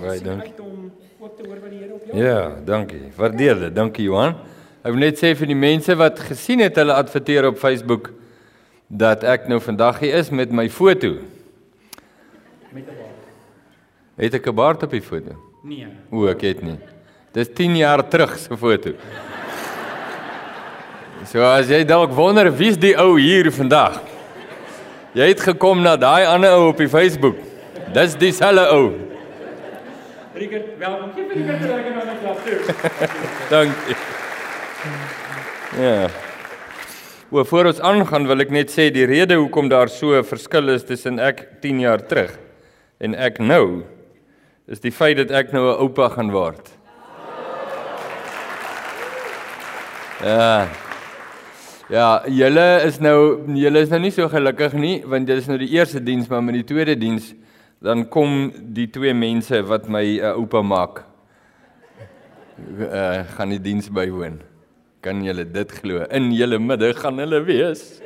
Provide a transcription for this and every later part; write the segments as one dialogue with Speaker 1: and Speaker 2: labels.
Speaker 1: Baie dankie.
Speaker 2: Uit om ook te hoor wat die Here op jou.
Speaker 1: Ja, dankie. Waardeer dit. Dankie Johan. Ek wil net sê vir die mense wat gesien het hulle adverteer op Facebook dat ek nou vandag hier is met my foto.
Speaker 2: met 'n baard.
Speaker 1: Het ek 'n baard op die foto?
Speaker 2: Nee.
Speaker 1: O, ek het nie. Dis 10 jaar terug se foto. So as jy dalk wonder wie's die ou hier vandag. Jy het gekom na daai ander ou op die Facebook. Dis dieselfde ou.
Speaker 2: Rickert, welkom. Gee vir Rickert 'n lekker ander klap toe.
Speaker 1: Dankie. Ja. Oor voor ons aangaan wil ek net sê die rede hoekom daar so 'n verskil is tussen ek 10 jaar terug en ek nou is die feit dat ek nou 'n oupa gaan word. Ja. Ja, julle is nou julle is nou nie so gelukkig nie want dit is nou die eerste diens maar met die tweede diens dan kom die twee mense wat my 'n uh, oupa maak uh, gaan die diens bywoon. Kan julle dit glo? In julle midde gaan hulle wees.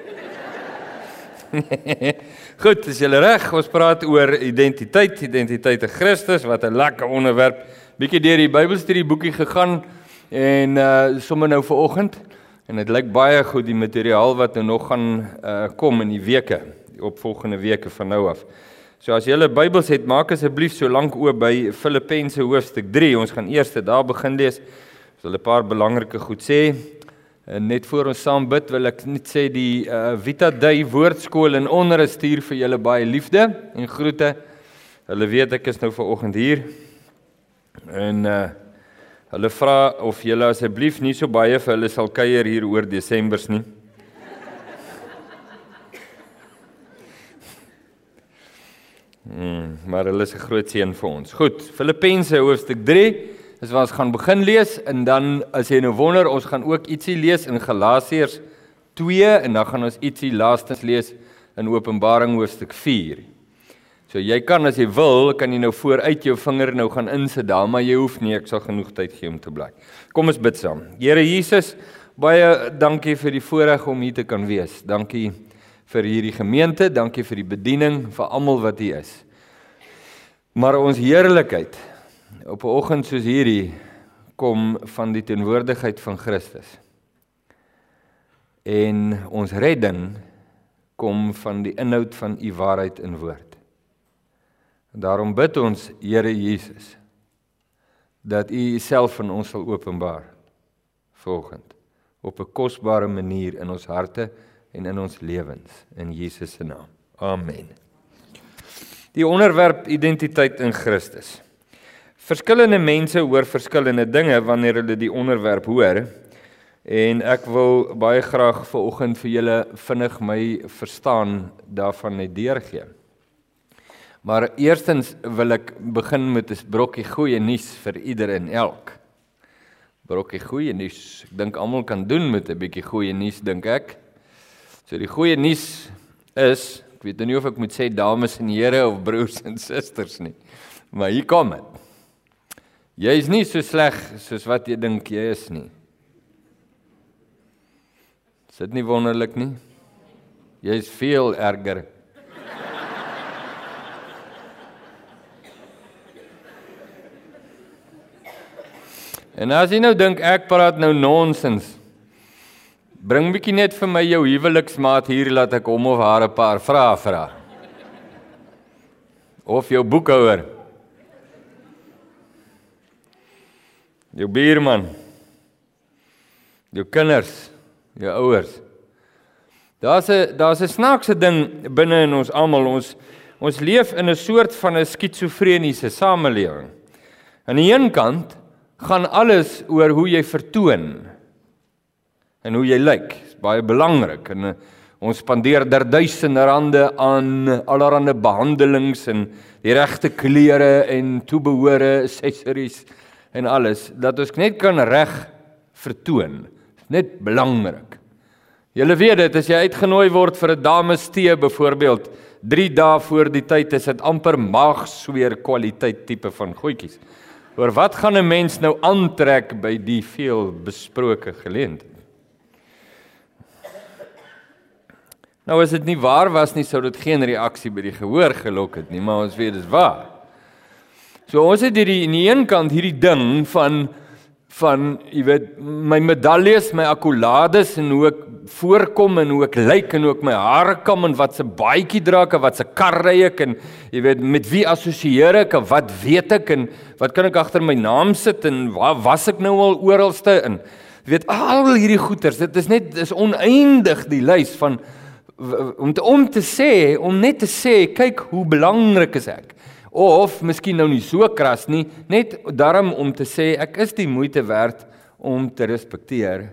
Speaker 1: Goed, is julle reg? Ons praat oor identiteit, identiteit in Christus, wat 'n lekker onderwerp. Bietjie deur die Bybelstudie boekie gegaan en uh sommer nou vir oggend en dit lyk baie goed die materiaal wat nou nog gaan uh kom in die weke, die opvolgende weke van nou af. So as jy 'n Bybels het, maak asseblief so lank oop by Filippense hoofstuk 3. Ons gaan eers daar begin lees. Ons wil 'n paar belangrike goed sê. En net voor ons saam bid, wil ek net sê die uh, Vita Dei woordskool in onder stuur vir julle baie liefde en groete. Hulle weet ek is nou ver oggend hier. En uh hulle vra of julle asseblief nie so baie vir hulle sal kuier hier oor Desembers nie. Mm, maar hulle is 'n groot seën vir ons. Goed, Filippense hoofstuk 3 is waar ons gaan begin lees en dan as jy nou wonder, ons gaan ook ietsie lees in Galasiërs 2 en dan gaan ons ietsie laastens lees in Openbaring hoofstuk 4. So jy kan as jy wil, kan jy nou vooruit jou vinger nou gaan insit daar, maar jy hoef nie, ek sal genoeg tyd gee om te bly. Kom ons bid saam. Here Jesus, baie dankie vir die voorreg om hier te kan wees. Dankie vir hierdie gemeente, dankie vir die bediening vir almal wat hier is. Maar ons heerlikheid op 'n oggend soos hierdie kom van die teenwoordigheid van Christus. En ons redding kom van die inhoud van u waarheid in woord. Daarom bid ons Here Jesus dat u Uself aan ons sal openbaar volgend op 'n kosbare manier in ons harte en in ons lewens in Jesus se naam. Amen. Die onderwerp identiteit in Christus. Verskillende mense hoor verskillende dinge wanneer hulle die onderwerp hoor. En ek wil baie graag vanoggend vir julle vinnig my verstaan daarvan net deurgee. Maar eerstens wil ek begin met 'n brokkie goeie nuus vir ieder en elk. Brokkie goeie nuus. Ek dink almal kan doen met 'n bietjie goeie nuus dink ek. So die goeie nuus is, ek weet nou nie of ek moet sê dames en here of broers en susters nie. Maar hier kom dit. Jy is nie so sleg soos wat jy dink jy is nie. Is dit nie wonderlik nie? Jy is veel erger. En as jy nou dink ek praat nou nonsens. Bring bietjie net vir my jou huweliksmaat hier laat ek hom of haar 'n paar vrae vra. Of jou boekhouer. Jou buurman. Jou kinders, jou ouers. Daar's 'n daar's 'n snaakse ding binne in ons almal. Ons ons leef in 'n soort van 'n skitsofreniese samelewing. Aan die een kant gaan alles oor hoe jy vertoon en hoe jy lyk. Is baie belangrik en uh, ons spandeer der duisende rande aan allerlei behandelings en die regte klere en toebehore, accessories en alles dat ons net kan reg vertoon. Net belangrik. Julle weet dit as jy uitgenooi word vir 'n damestee byvoorbeeld 3 dae voor die tyd is dit amper maagsweer kwaliteit tipe van goedjies. Oor wat gaan 'n mens nou aantrek by die veel besproke geleentheid? Nou as dit nie waar was nie, sou dit geen reaksie by die gehoor gelok het nie, maar ons weet dit is waar. So ons het hierdie aan die een kant hierdie ding van van jy weet my medaljes, my akkolades en hoe ek voorkom en hoe ek lyk en hoe ek my hare kam en wat se baadjie dra ek en wat se kar ry ek en jy weet met wie assosieer ek en wat weet ek en wat kan ek agter my naam sit en waar was ek nou al oralste in jy weet al hierdie goeters dit is net is oneindig die lys van om te, om te sê om net te sê kyk hoe belangrik is ek of miskien nou nie so kras nie, net daarom om te sê ek is die moeite werd om te respekteer.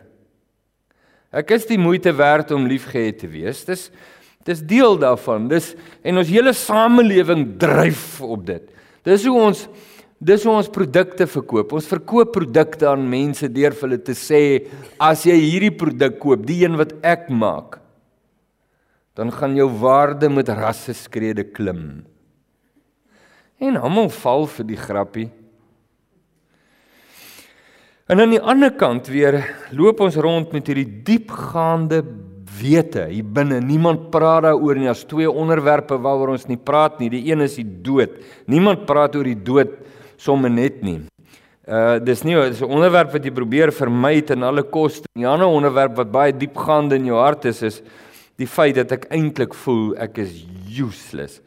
Speaker 1: Ek is die moeite werd om liefgehad te wees. Dis dis deel daarvan. Dis en ons hele samelewing dryf op dit. Dis hoe ons dis hoe ons produkte verkoop. Ons verkoop produkte aan mense deur vir hulle te sê as jy hierdie produk koop, die een wat ek maak, dan gaan jou waarde met rasse skrede klim. En almal val vir die grappie. En aan die ander kant weer loop ons rond met hierdie diepgaande wete hier binne. Niemand praat daaroor nie. Daar's twee onderwerpe waaroor ons nie praat nie. Die een is die dood. Niemand praat oor die dood sommer net nie. Uh dis nie dis 'n onderwerp wat jy probeer vermy ten alle koste. Die ander onderwerp wat baie diepgaande in jou hart is is die feit dat ek eintlik voel ek is useless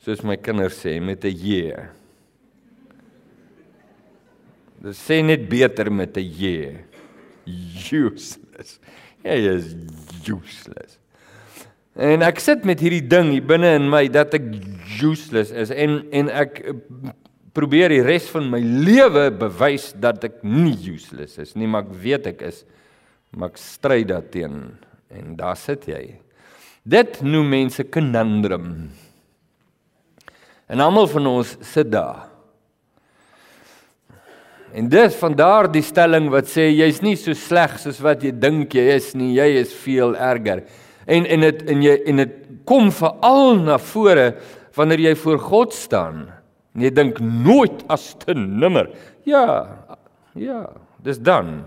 Speaker 1: soos my kinders sê met 'n J. Dit sê net beter met 'n J. Useless. Jy is useless. En ek sit met hierdie ding hier binne in my dat ek useless is en en ek probeer die res van my lewe bewys dat ek nie useless is nie, maar ek weet ek is. Maar ek stry daarteen en daar sit jy. Dit noem mense conundrum. En almal van ons sit daar. En dis van daar die stelling wat sê jy's nie so sleg soos wat jy dink jy is nie, jy is veel erger. En en dit en jy en dit kom veral na vore wanneer jy voor God staan. En jy dink nooit as te nimmer. Ja. Ja, dis dan.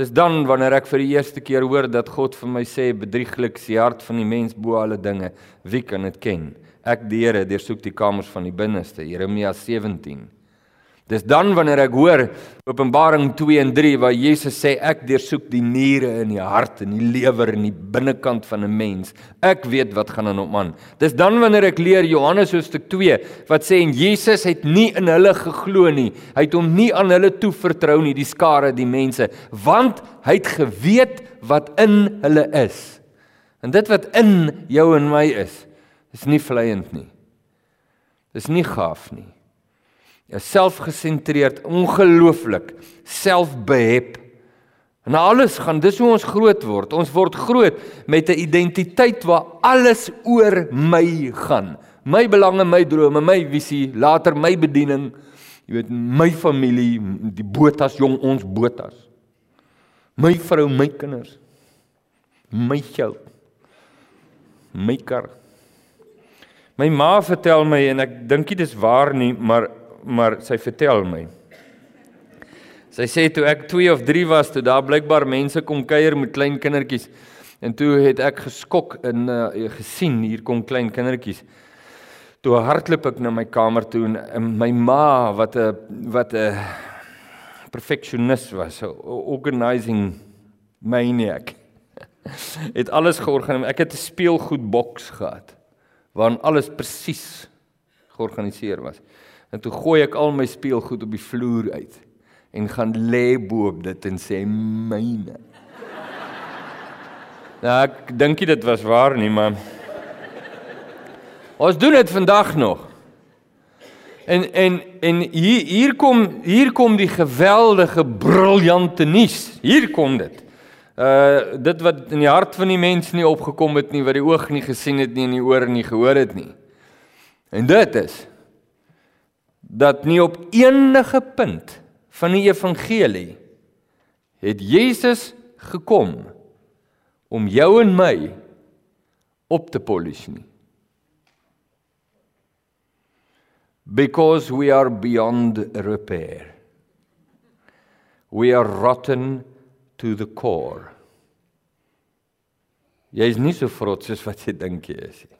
Speaker 1: Dis dan wanneer ek vir die eerste keer hoor dat God vir my sê bedrieglik is die hart van die mens bo alle dinge. Wie kan dit ken? Ek die Here deursoek die kamers van die binneste, Jeremia 17. Dis dan wanneer ek hoor Openbaring 2 en 3 waar Jesus sê ek deursoek die niere in die hart en die lewer en die binnekant van 'n mens. Ek weet wat gaan aan hom aan. Dis dan wanneer ek leer Johannes hoofstuk 2 wat sê en Jesus het nie in hulle geglo nie. Hy het hom nie aan hulle toe vertrou nie, die skare, die mense, want hy het geweet wat in hulle is. En dit wat in jou en my is, Dis nie vleiend nie. Dis nie gaaf nie. Selfgesentreerd, ongelooflik, selfbehep. En alles gaan dis hoe ons groot word. Ons word groot met 'n identiteit waar alles oor my gaan. My belange, my drome, my visie, later my bediening, jy weet, my familie, die botas jong ons botas. My vrou, my kinders. My geld. My kar. My ma vertel my en ek dink dit is waar nie, maar maar sy vertel my. Sy sê toe ek 2 of 3 was, toe daar blykbaar mense kom kuier met klein kindertjies. En toe het ek geskok in uh, gesien hier kom klein kindertjies. Toe hardloop ek na my kamer toe en, en my ma wat 'n wat 'n perfeksionis was, 'n organizing maniac. het alles georganiseer. Ek het 'n speelgoedboks gehad waarin alles presies georganiseer was. En toe gooi ek al my speelgoed op die vloer uit en gaan lê bo op dit en sê myne. Nou ek dink dit was waar nie, maar Ons doen dit vandag nog. En en en hier hier kom hier kom die geweldige briljante nuus. Hier kom dit uh dit wat in die hart van die mens nie opgekom het nie, wat die oog nie gesien het nie en die oor nie gehoor het nie. En dit is dat nie op enige punt van die evangelie het Jesus gekom om jou en my op te polish nie. Because we are beyond repair. We are rotten to the core. Jy is nie so vrot soos wat jy dink jy is nie.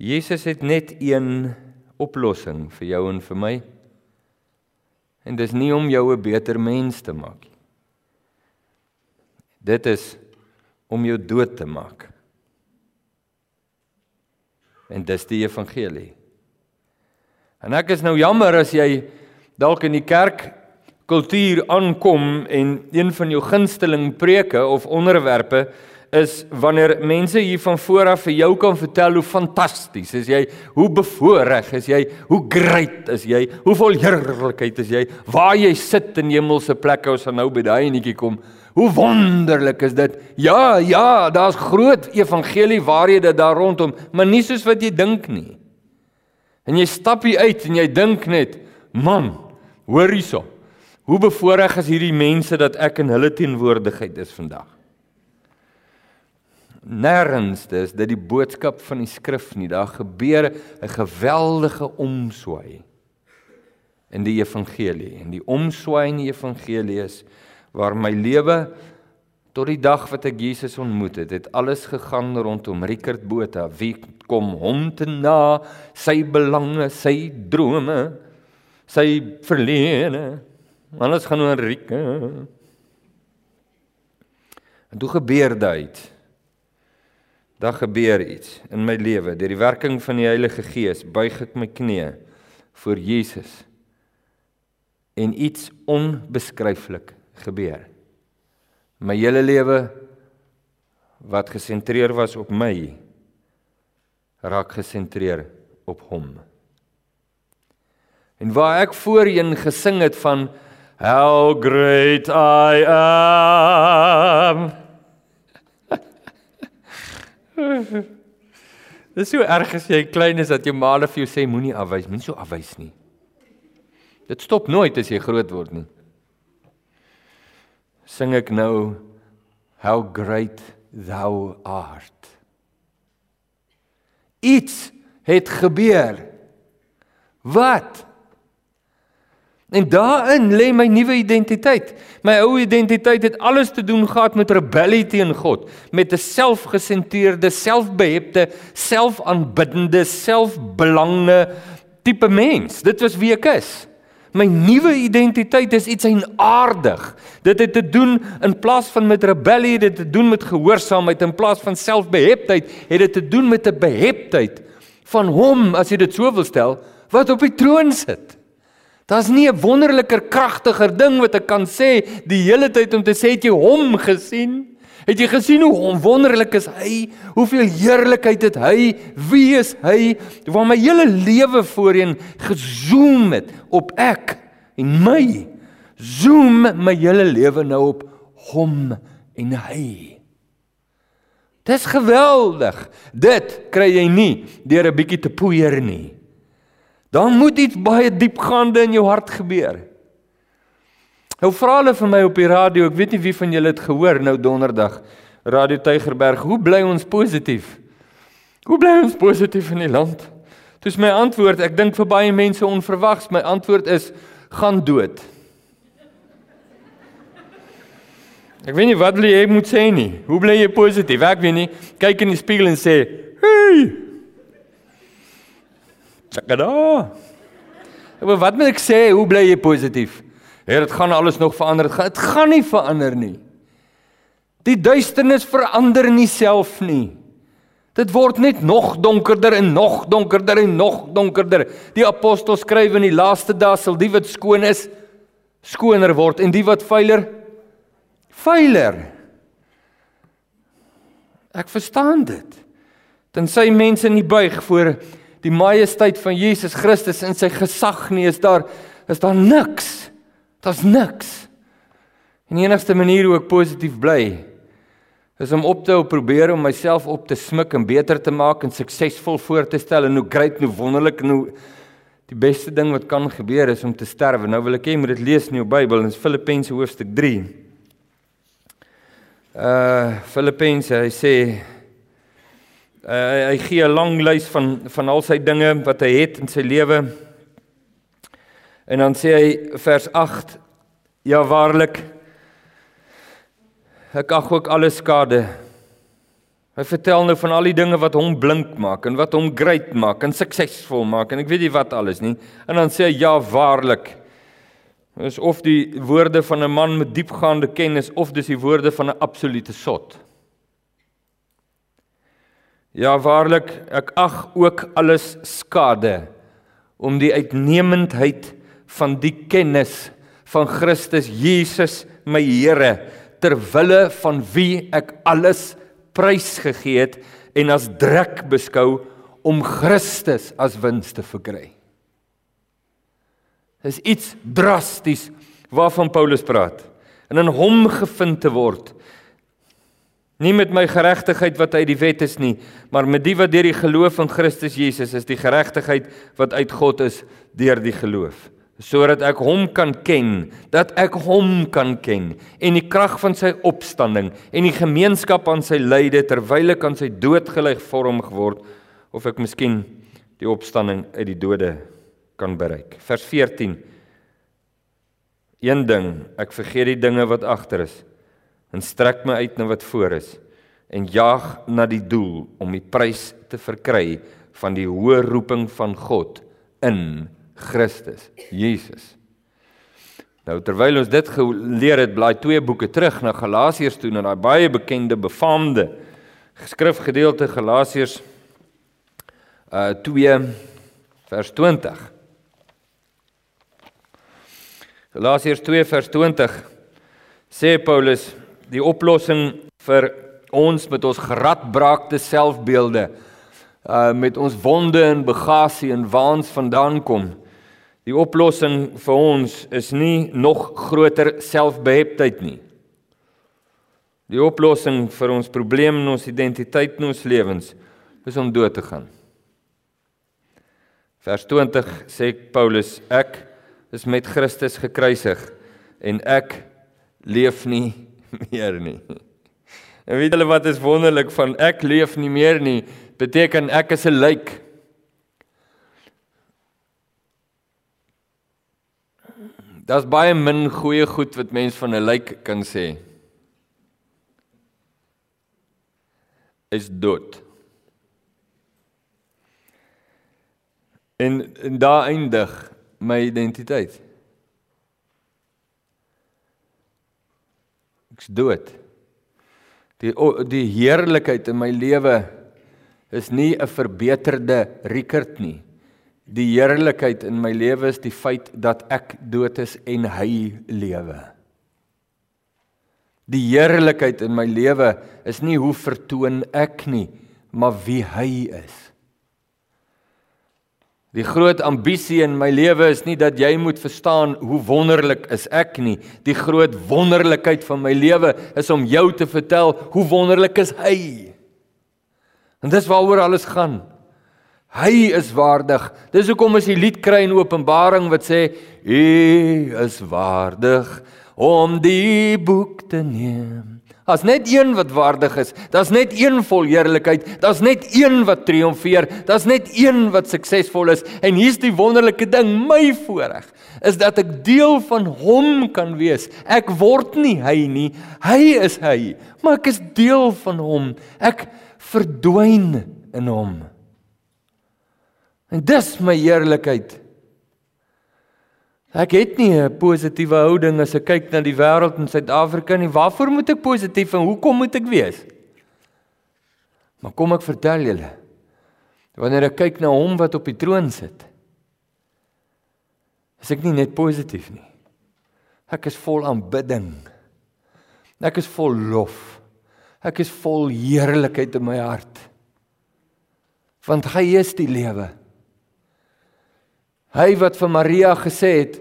Speaker 1: Jesus het net een oplossing vir jou en vir my. En dis nie om jou 'n beter mens te maak nie. Dit is om jou dood te maak. En dis die evangelie. En ek is nou jammer as jy dalk in die kerk kultuur aankom en een van jou gunsteling preke of onderwerpe is wanneer mense hier van voor af vir jou kan vertel hoe fantasties is jy, hoe bevoorreg is jy, hoe great is jy, hoe vol heerlikheid is jy, waar jy sit in hemelse plekke ons nou by daai netjie kom. Hoe wonderlik is dit. Ja, ja, daar's groot evangelie waarhede daar rondom, maar nie soos wat jy dink nie. En jy stap hier uit en jy dink net, man, hoor hierso. Hoe bevoorreg is hierdie mense dat ek in hulle teenwoordigheid is vandag. Nêrens is dit die boodskap van die skrif nie. Daar gebeur 'n geweldige omswaai in die evangelie. En die omswaai in die evangelie is waar my lewe tot die dag wat ek Jesus ontmoet het, het alles gegaan rondom Richard Botha. Wie kom hom te na? Sy belange, sy drome, sy verlede. Alles gaan oor Richard. En toe gebeur dit daar gebeur iets in my lewe. Deur die werking van die Heilige Gees buig ek my knieë voor Jesus. En iets onbeskryflik gebeur. My hele lewe wat gesentreer was op my raak gesentreer op hom. En waar ek voorheen gesing het van how great i am Dit is so erg as jy klein is dat jou ma vir jou sê moenie afwys, moenie so afwys nie. Dit stop nooit as jy groot word nie. Sing ek nou how great thou art. Iets het gebeur. Wat? En daarin lê my nuwe identiteit. My ou identiteit het alles te doen gehad met rebellie teen God, met 'n selfgesentreerde, selfbehepte, selfaanbiddende, selfbelange tipe mens. Dit was wie ek is. My nuwe identiteit is iets eienaardig. Dit het te doen in plaas van met rebellie, dit het te doen met gehoorsaamheid in plaas van selfbeheptheid, het dit te doen met 'n beheptheid van hom, as jy dit so wil stel, wat op die troon sit. Daar's nie 'n wonderliker kragtiger ding wat ek kan sê die hele tyd om te sê het jy hom gesien? Het jy gesien hoe wonderlik is hy? Hoeveel heerlikheid het hy? Wie is hy? Waar my hele lewe voorheen gezoom het op ek en my. Zoom my hele lewe nou op hom en hy. Dis geweldig. Dit kry jy nie deur 'n bietjie te poeier nie. Dan moet iets baie diepgaande in jou hart gebeur. Nou vra hulle vir my op die radio, ek weet nie wie van julle het gehoor nou donderdag, Radio Tygerberg, hoe bly ons positief? Hoe bly ons positief in die land? Dis my antwoord, ek dink vir baie mense onverwags, my antwoord is gaan dood. Ek weet nie wat jy moet sê nie. Hoe bly jy positief? Ek weet nie. Kyk in die spieël en sê, "Hey, Tsakada. Maar wat moet ek sê? Hoe bly jy positief? Heer, dit gaan alles nog verander. Dit gaan, gaan nie verander nie. Die duisternis verander nie self nie. Dit word net nog donkerder en nog donkerder en nog donkerder. Die apostel skryf in die laaste dae sal die wat skoon is skoner word en die wat vuiler vuiler. Ek verstaan dit. Tensy mense nie buig voor die majesteit van Jesus Christus in sy gesag nie, is daar is daar niks. Daar's niks. En die enigste manier hoe ek positief bly is om op te hou probeer om myself op te smik en beter te maak en suksesvol voor te stel en hoe great en hoe wonderlik en hoe die beste ding wat kan gebeur is om te sterwe. Nou wil ek hê jy moet dit lees in jou Bybel in Filippense hoofstuk 3. Uh Filippense, hy sê Uh, hy gee 'n lang lys van van al sy dinge wat hy het in sy lewe. En dan sê hy vers 8: Ja waarlik ek ag ook alles skade Hy vertel nou van al die dinge wat hom blink maak en wat hom great maak en suksesvol maak en ek weet nie wat alles nie. En dan sê hy ja waarlik. Dis of die woorde van 'n man met diepgaande kennis of dis die woorde van 'n absolute sot. Ja waarlik, ek ag ook alles skade om die uitnemendheid van die kennis van Christus Jesus my Here ter wille van wie ek alles prys gegee het en as drek beskou om Christus as wins te verkry. Dis iets drasties waarvan Paulus praat. En in hom gevind te word. Nie met my geregtigheid wat uit die wet is nie, maar met die wat deur die geloof in Christus Jesus is, die geregtigheid wat uit God is deur die geloof sodat ek hom kan ken, dat ek hom kan ken en die krag van sy opstanding en die gemeenskap aan sy lyde terwyl ek aan sy dood gelyk vorm geword of ek miskien die opstanding uit die dode kan bereik. Vers 14. Een ding, ek vergeet die dinge wat agter is en strek my uit na wat voor is en jaag na die doel om die prys te verkry van die hoë roeping van God in Christus, Jesus. Nou terwyl ons dit geleer het, blaai twee boeke terug na Galasiërs toe na daai baie bekende befaamde skrifgedeelte Galasiërs uh 2 vers 20. Galasiërs 2 vers 20 sê Paulus die oplossing vir ons met ons geradbraakte selfbeelde uh met ons wonde en bagasie en waans vandaan kom Die oplossing vir ons is nie nog groter selfbeheptheid nie. Die oplossing vir ons probleem en ons identiteit in ons lewens is om dood te gaan. Vers 20 sê Paulus ek is met Christus gekruisig en ek leef nie meer nie. En weet julle wat is wonderlik van ek leef nie meer nie beteken ek is 'n lijk. Daar's baie min goeie goed wat mens van 'n lijk kan sê. Is dood. En, en daar eindig my identiteit. Ek's dood. Die die heerlikheid in my lewe is nie 'n verbeterde Rickert nie. Die heerlikheid in my lewe is die feit dat ek dood is en hy lewe. Die heerlikheid in my lewe is nie hoe vertoon ek nie, maar wie hy is. Die groot ambisie in my lewe is nie dat jy moet verstaan hoe wonderlik is ek nie. Die groot wonderlikheid van my lewe is om jou te vertel hoe wonderlik is hy. En dis waaroor alles gaan. Hy is waardig. Dis hoekom as die lied kry in Openbaring wat sê hy is waardig om die boek te neem. Daar's net een wat waardig is. Daar's net een vol heerlikheid. Daar's net een wat triomfeer. Daar's net een wat suksesvol is. En hier's die wonderlike ding, my voorreg is dat ek deel van hom kan wees. Ek word nie hy nie. Hy is hy, maar ek is deel van hom. Ek verdwyn in hom. En dis my heerlikheid. Ek het nie 'n positiewe houding as ek kyk na die wêreld in Suid-Afrika nie. Waarvoor moet ek positief en hoekom moet ek wees? Maar kom ek vertel julle. Wanneer ek kyk na hom wat op die troon sit, is ek nie net positief nie. Ek is vol aanbidding. Ek is vol lof. Ek is vol heerlikheid in my hart. Want hy is die lewe. Hy wat vir Maria gesê het,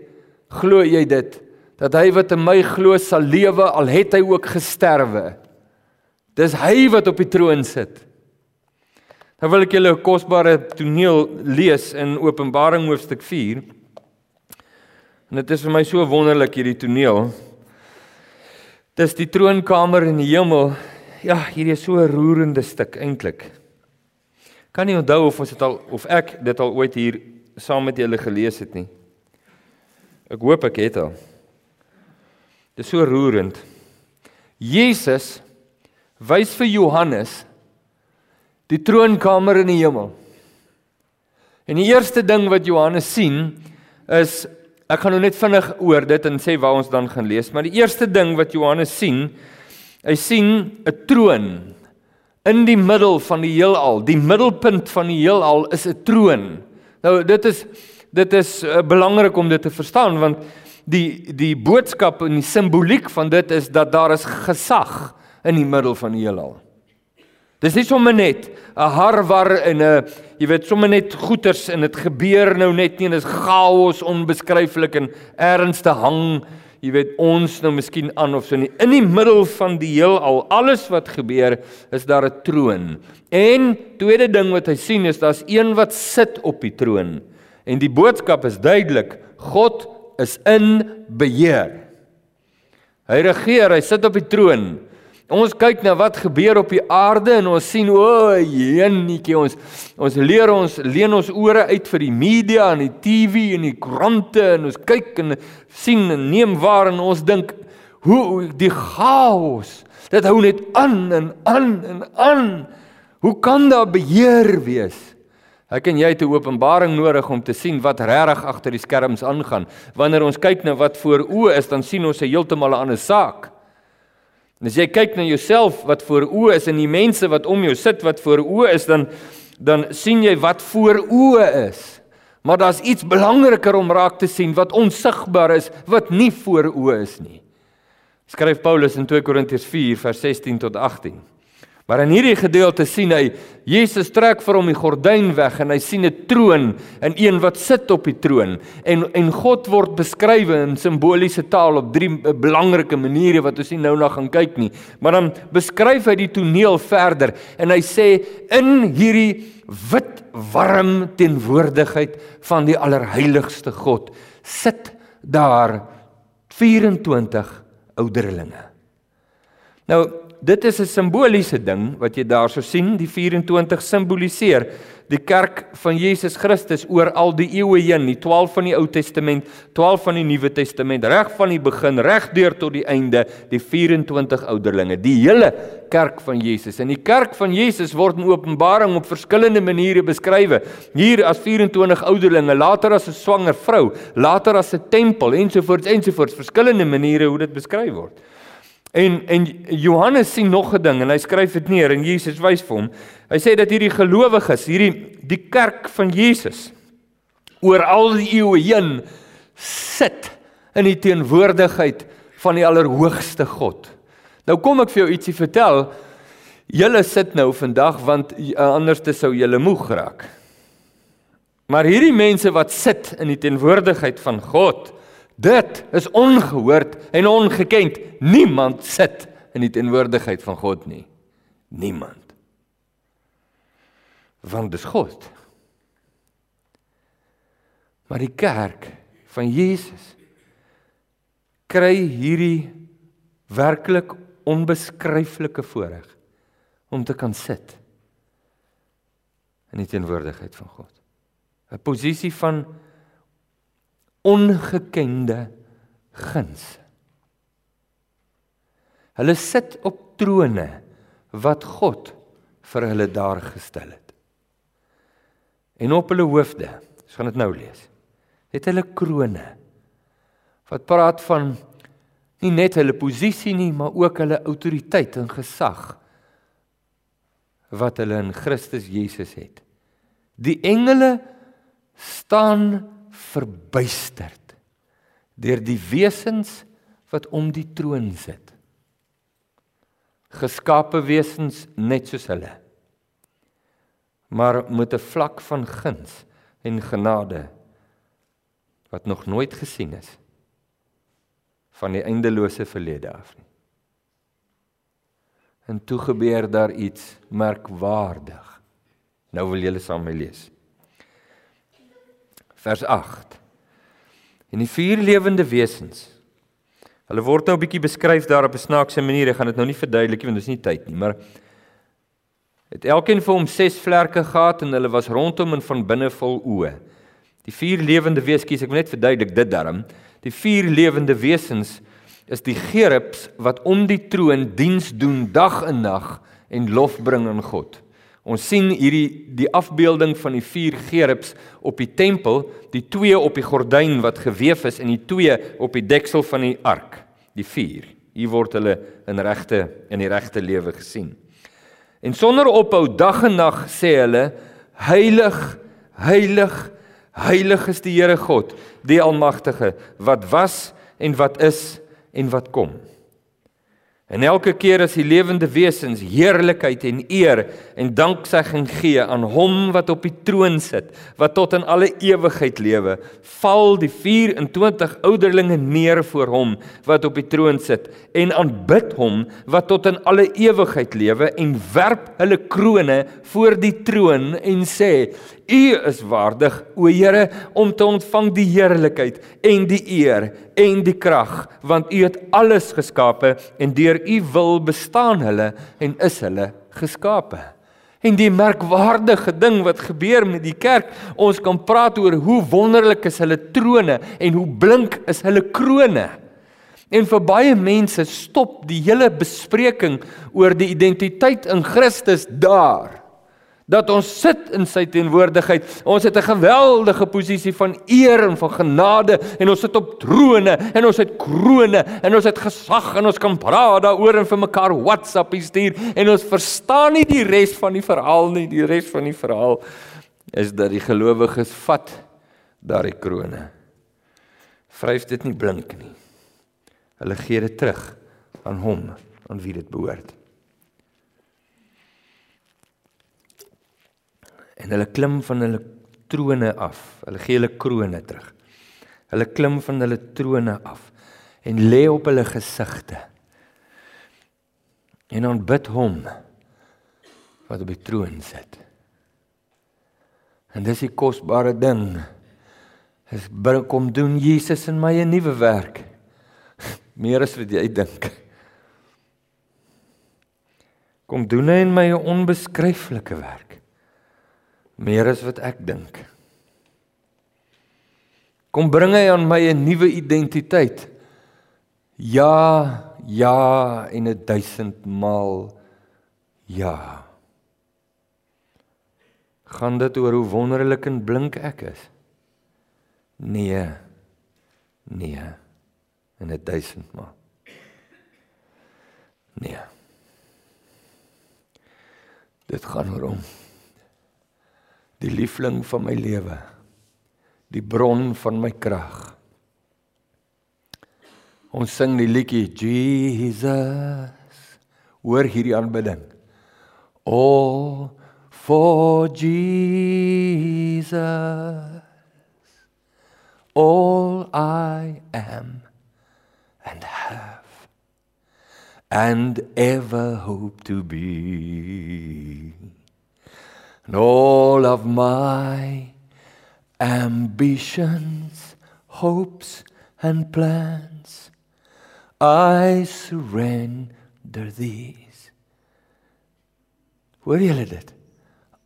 Speaker 1: glo jy dit dat hy wat in my glo sal lewe al het hy ook gesterwe. Dis hy wat op die troon sit. Nou wil ek julle 'n kosbare toneel lees in Openbaring hoofstuk 4. En dit is vir my so wonderlik hierdie toneel. Dis die troonkamer in die hemel. Ja, hierdie is so 'n roerende stuk eintlik. Kan nie onthou of ons dit al of ek dit al ooit hier saam met julle gelees het nie. Ek hoop ek het al. Dit is so roerend. Jesus wys vir Johannes die troonkamer in die hemel. En die eerste ding wat Johannes sien is ek gaan nou net vinnig oor dit en sê waar ons dan gaan lees, maar die eerste ding wat Johannes sien, hy sien 'n troon in die middel van die heelal. Die middelpunt van die heelal is 'n troon. Nou dit is dit is uh, belangrik om dit te verstaan want die die boodskap en die simboliek van dit is dat daar is gesag in die middel van die heelal. Dis nie sommer net 'n harwar en 'n jy weet sommer net goeters en dit gebeur nou net nie en dit is chaos onbeskryflik en ernstig hang jy weet ons nou miskien aan of so nie. In die middel van die heelal alles wat gebeur is daar 'n troon. En tweede ding wat hy sien is daar's een wat sit op die troon. En die boodskap is duidelik God is in beheer. Hy regeer hy sit op die troon Ons kyk na wat gebeur op die aarde en ons sien o, jenetjie ons ons leer ons leen ons ore uit vir die media en die TV en die koerante en ons kyk en sien en neem waar en ons dink hoe die chaos dit hou net aan en aan en aan. Hoe kan daar beheer wees? Ek en jy het 'n openbaring nodig om te sien wat regtig agter die skerms aangaan. Wanneer ons kyk na wat voor oë is dan sien ons 'n heeltemal 'n ander saak En as jy kyk na jouself wat voor oë is en die mense wat om jou sit wat voor oë is, dan dan sien jy wat voor oë is. Maar daar's iets belangriker om raak te sien wat onsigbaar is, wat nie voor oë is nie. Skryf Paulus in 2 Korintiërs 4 vers 16 tot 18. Maar in hierdie gedeelte sien hy Jesus trek vir hom die gordyn weg en hy sien 'n troon en een wat sit op die troon en en God word beskryf in simboliese taal op drie belangrike maniere wat ons nie nou na gaan kyk nie. Maar dan beskryf hy die toneel verder en hy sê in hierdie wit warm teenwoordigheid van die allerheiligste God sit daar 24 ouderlinge. Nou dit is 'n simboliese ding wat jy daarso sien. Die 24 simboliseer die kerk van Jesus Christus oor al die eeue heen, die 12 van die Ou Testament, 12 van die Nuwe Testament, reg van die begin reg deur tot die einde, die 24 ouderlinge, die hele kerk van Jesus. En die kerk van Jesus word in Openbaring op verskillende maniere beskryf. Hier as 24 ouderlinge, later as 'n swanger vrou, later as 'n tempel ensovoorts ensovoorts, verskillende maniere hoe dit beskryf word. En en Johannes sien nog 'n ding en hy skryf dit neer en Jesus wys vir hom. Hy sê dat hierdie gelowiges, hierdie die kerk van Jesus oor al die eeue heen sit in die teenwoordigheid van die allerhoogste God. Nou kom ek vir jou ietsie vertel. Julle sit nou vandag want anders te sou julle moeg raak. Maar hierdie mense wat sit in die teenwoordigheid van God, Dit is ongehoord en ongekend. Niemand sit in die teenwoordigheid van God nie. Niemand. Want dis God. Maar die kerk van Jesus kry hierdie werklik onbeskryflike voorreg om te kan sit in die teenwoordigheid van God. 'n Posisie van ongekende guns. Hulle sit op trone wat God vir hulle daar gestel het. En op hulle hoofde, ons gaan dit nou lees. Het hulle krone wat praat van nie net hulle posisie nie, maar ook hulle autoriteit en gesag wat hulle in Christus Jesus het. Die engele staan verbuisterd deur die wesens wat om die troon sit. Geskape wesens net soos hulle. Maar met 'n vlak van guns en genade wat nog nooit gesien is van die eindelose verlede af nie. En toe gebeur daar iets merkwaardig. Nou wil julle saam my lees vers 8. En die vier lewende wesens. Hulle word nou 'n bietjie beskryf daar op 'n snaakse manier. Ek gaan dit nou nie verduidelik want dit is nie tyd nie, maar het elkeen vir hom ses vlerke gehad en hulle was rondom en van binne vol oë. Die vier lewende wesens, ek wil net verduidelik dit daarom. Die vier lewende wesens is die gerubs wat om die troon diens doen dag en nag en lof bring aan God. Ons sien hierdie die afbeelding van die vier gerubs op die tempel, die twee op die gordyn wat gewewe is en die twee op die deksel van die ark, die vier. Hier word hulle in regte in die regte lewe gesien. En sonder ophou dag en nag sê hulle heilig, heilig, heilig is die Here God, die almagtige wat was en wat is en wat kom. En elke keer as die lewende wesens heerlikheid en eer en danksegging gee aan hom wat op die troon sit, wat tot in alle ewigheid lewe, val die 24 ouderlinge neer voor hom wat op die troon sit en aanbid hom wat tot in alle ewigheid lewe en werp hulle krones voor die troon en sê: U is waardig, o Here, om te ontvang die heerlikheid en die eer en die krag, want U het alles geskape en deur U wil bestaan hulle en is hulle geskape. En die merkwaardige ding wat gebeur met die kerk, ons kan praat oor hoe wonderlik is hulle trone en hoe blink is hulle krones. En vir baie mense stop die hele bespreking oor die identiteit in Christus daar dat ons sit in sy teenwoordigheid. Ons het 'n geweldige posisie van eer en van genade en ons sit op trone en ons het krones en ons het gesag en ons kan praat daaroor en vir mekaar WhatsApp stuur en ons verstaan nie die res van die verhaal nie. Die res van die verhaal is dat die gelowiges vat daardie krones. Vryf dit nie blink nie. Hulle gee dit terug aan hom aan wie dit behoort. En hulle klim van hulle trone af. Hulle gee hulle krones terug. Hulle klim van hulle trone af en lê op hulle gesigte. En aanbid hom wat op die troon sit. En dis die kosbare ding. Is bring kom doen Jesus in my 'n nuwe werk. Meer as wat jy dink. Kom doen hy in my 'n onbeskryflike werk meer as wat ek dink. Kom bring hy aan my 'n nuwe identiteit. Ja, ja en 'n duisend maal ja. Gaan dit oor hoe wonderlik en blink ek is? Nee. Nee. En 'n duisend maal. Nee. Dit gaan oor hom die liefling van my lewe. Die bron van my krag. Ons sing die liedjie Jesus hoor hierdie aanbidding. All for Jesus all I am and have and ever hope to be and all of my ambitions, hopes, and plans, I surrender these. Hoor julle dit?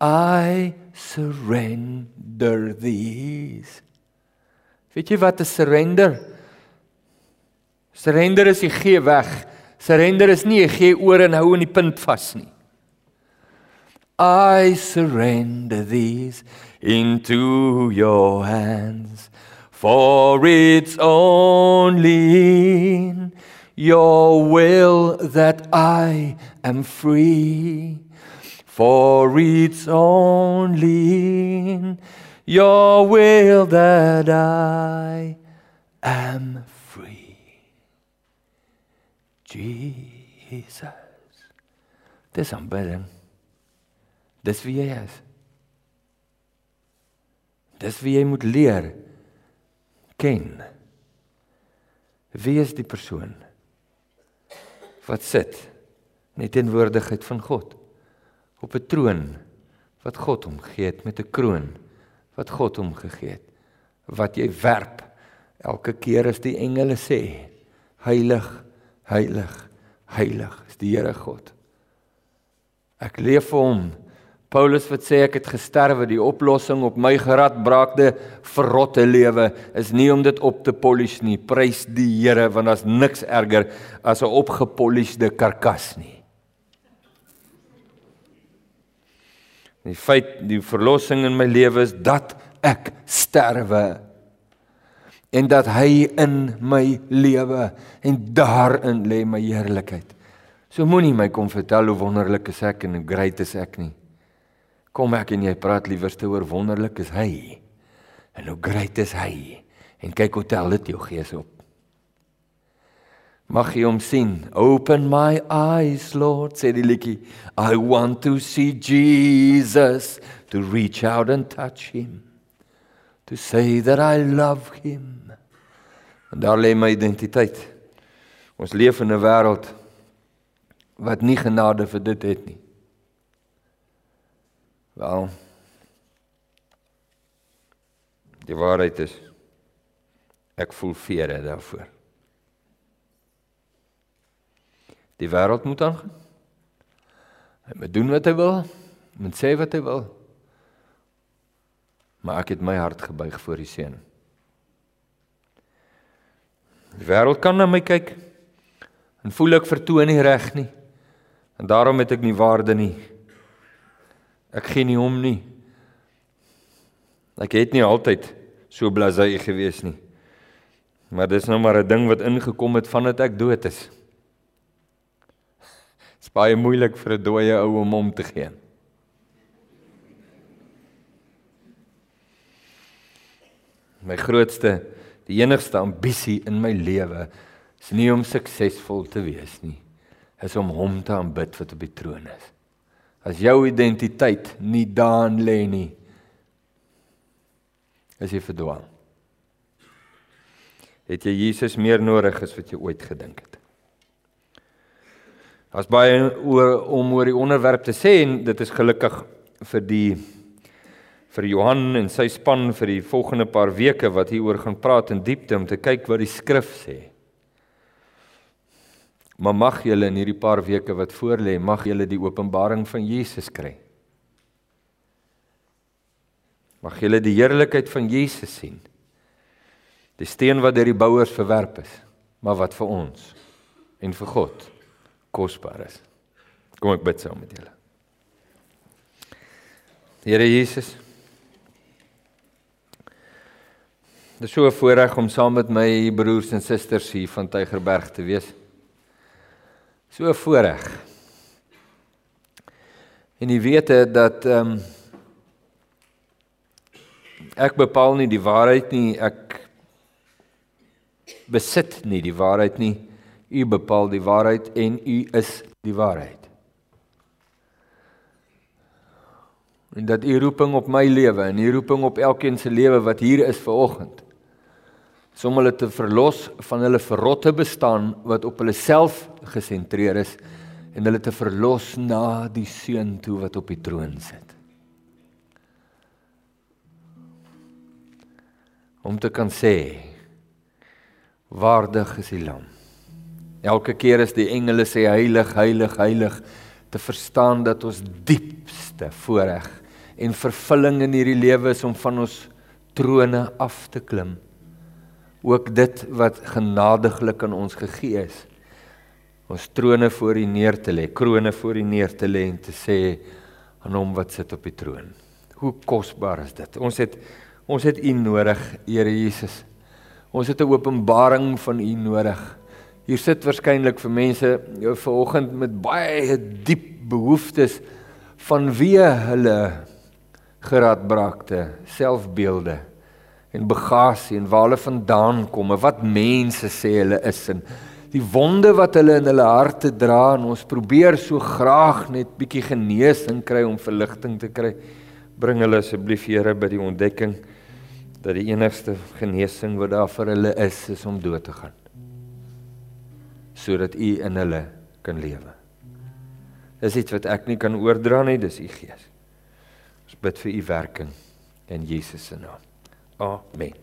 Speaker 1: I surrender these. Weet jy wat 'n surrender? Surrender is jy gee weg. Surrender is nie jy gee oor en hou in die punt vas nie. I surrender these into your hands, for it's only in your will that I am free. For it's only in your will that I am free. Jesus. Dis aanbidding. Dis wie jy is. Dis wie jy moet leer ken. Wie is die persoon wat sit in die teenwoordigheid van God op 'n troon wat God hom gegee het met 'n kroon wat God hom gegee het wat jy werp elke keer as die engele sê heilig heilig heilig is die Here God ek leef vir hom Paulus wat sê ek het gesterwe, die oplossing op my geradbraakte verrotte lewe is nie om dit op te polish nie. Prys die Here want daar's niks erger as 'n opgepolished karkas nie. Die feit die verlossing in my lewe is dat ek sterwe en dat hy in my lewe en daarin lê my heerlikheid. So moenie my kom vertel hoe wonderlik is ek en hoe great is ek nie. Kom ek en jy praat liewerste oor wonderlik is hy en hoe great is hy en kyk hoe tel dit jou gees op. Mag jy hom sien. Open my eyes, Lord, sê die liedjie. I want to see Jesus, to reach out and touch him. To say that I love him. En daar lê my identiteit. Ons leef in 'n wêreld wat nie genade vir dit het nie. Wel. Die waarheid is ek voel vere daarvoor. Die wêreld moet aangaan. Hy moet doen wat hy wil, moet sê wat hy wil. Maar ek het my hart gebuig voor die seun. Die wêreld kan na my kyk en voel ek vertoon nie reg nie. En daarom het ek nie waarde nie. Ek gee nie om nie. Ek het nie altyd so blasé gewees nie. Maar dis nou maar 'n ding wat ingekom het vandat ek dood is. Dit is baie moeilik vir 'n dooie ou om om te gee. My grootste, die enigste ambisie in my lewe is nie om suksesvol te wees nie, is om hom te aanbid wat op die troon is. As jou identiteit nie daarin lê nie, is jy verdwaal. Het jy Jesus meer nodig as wat jy ooit gedink het? Daar's baie oor om oor die onderwerp te sê en dit is gelukkig vir die vir Johan en sy span vir die volgende paar weke wat hieroor gaan praat in diepte om te kyk wat die skrif sê. Maar mag julle in hierdie paar weke wat voorlê, mag julle die openbaring van Jesus kry. Mag julle die heerlikheid van Jesus sien. Die steen wat deur die bouers verwerp is, maar wat vir ons en vir God kosbaar is. Kom ek bid saam met julle. Here Jesus. Dit is so 'n voorreg om saam met my broers en susters hier van Tygerberg te wees. So voorreg. En jy weet dat ehm um, ek bepaal nie die waarheid nie, ek besit nie die waarheid nie. U bepaal die waarheid en u is die waarheid. En dat u roeping op my lewe en u roeping op elkeen se lewe wat hier is ver oggend om hulle te verlos van hulle verrotte bestaan wat op hulle self gesentreer is en hulle te verlos na die seun toe wat op die troon sit. Om te kan sê waardig is die lam Elke keer as die engele sê heilig, heilig, heilig, te verstaan dat ons diepste voorreg en vervulling in hierdie lewe is om van ons trone af te klim. Ook dit wat genadiglik aan ons gegee is. Ons trone voor U neer te lê, krone voor U neer te lê en te sê aan hom wat sit op die troon. Hoe kosbaar is dit? Ons het ons het U nodig, Here Jesus. Ons het 'n openbaring van U nodig. Hier sit waarskynlik vir mense jou vanoggend met baie diep behoeftes van wie hulle geradbraakte selfbeelde en bagasie en waar hulle vandaan kom en wat mense sê hulle is en die wonde wat hulle in hulle harte dra en ons probeer so graag net bietjie genesing kry om verligting te kry bring hulle asseblief Here by die ontdekking dat die enigste genesing wat daar vir hulle is is om dood te gaan sodat u in hulle kan lewe. Dis iets wat ek nie kan oordra nie, dis u gees. Ons bid vir u werking in Jesus se naam. Amen.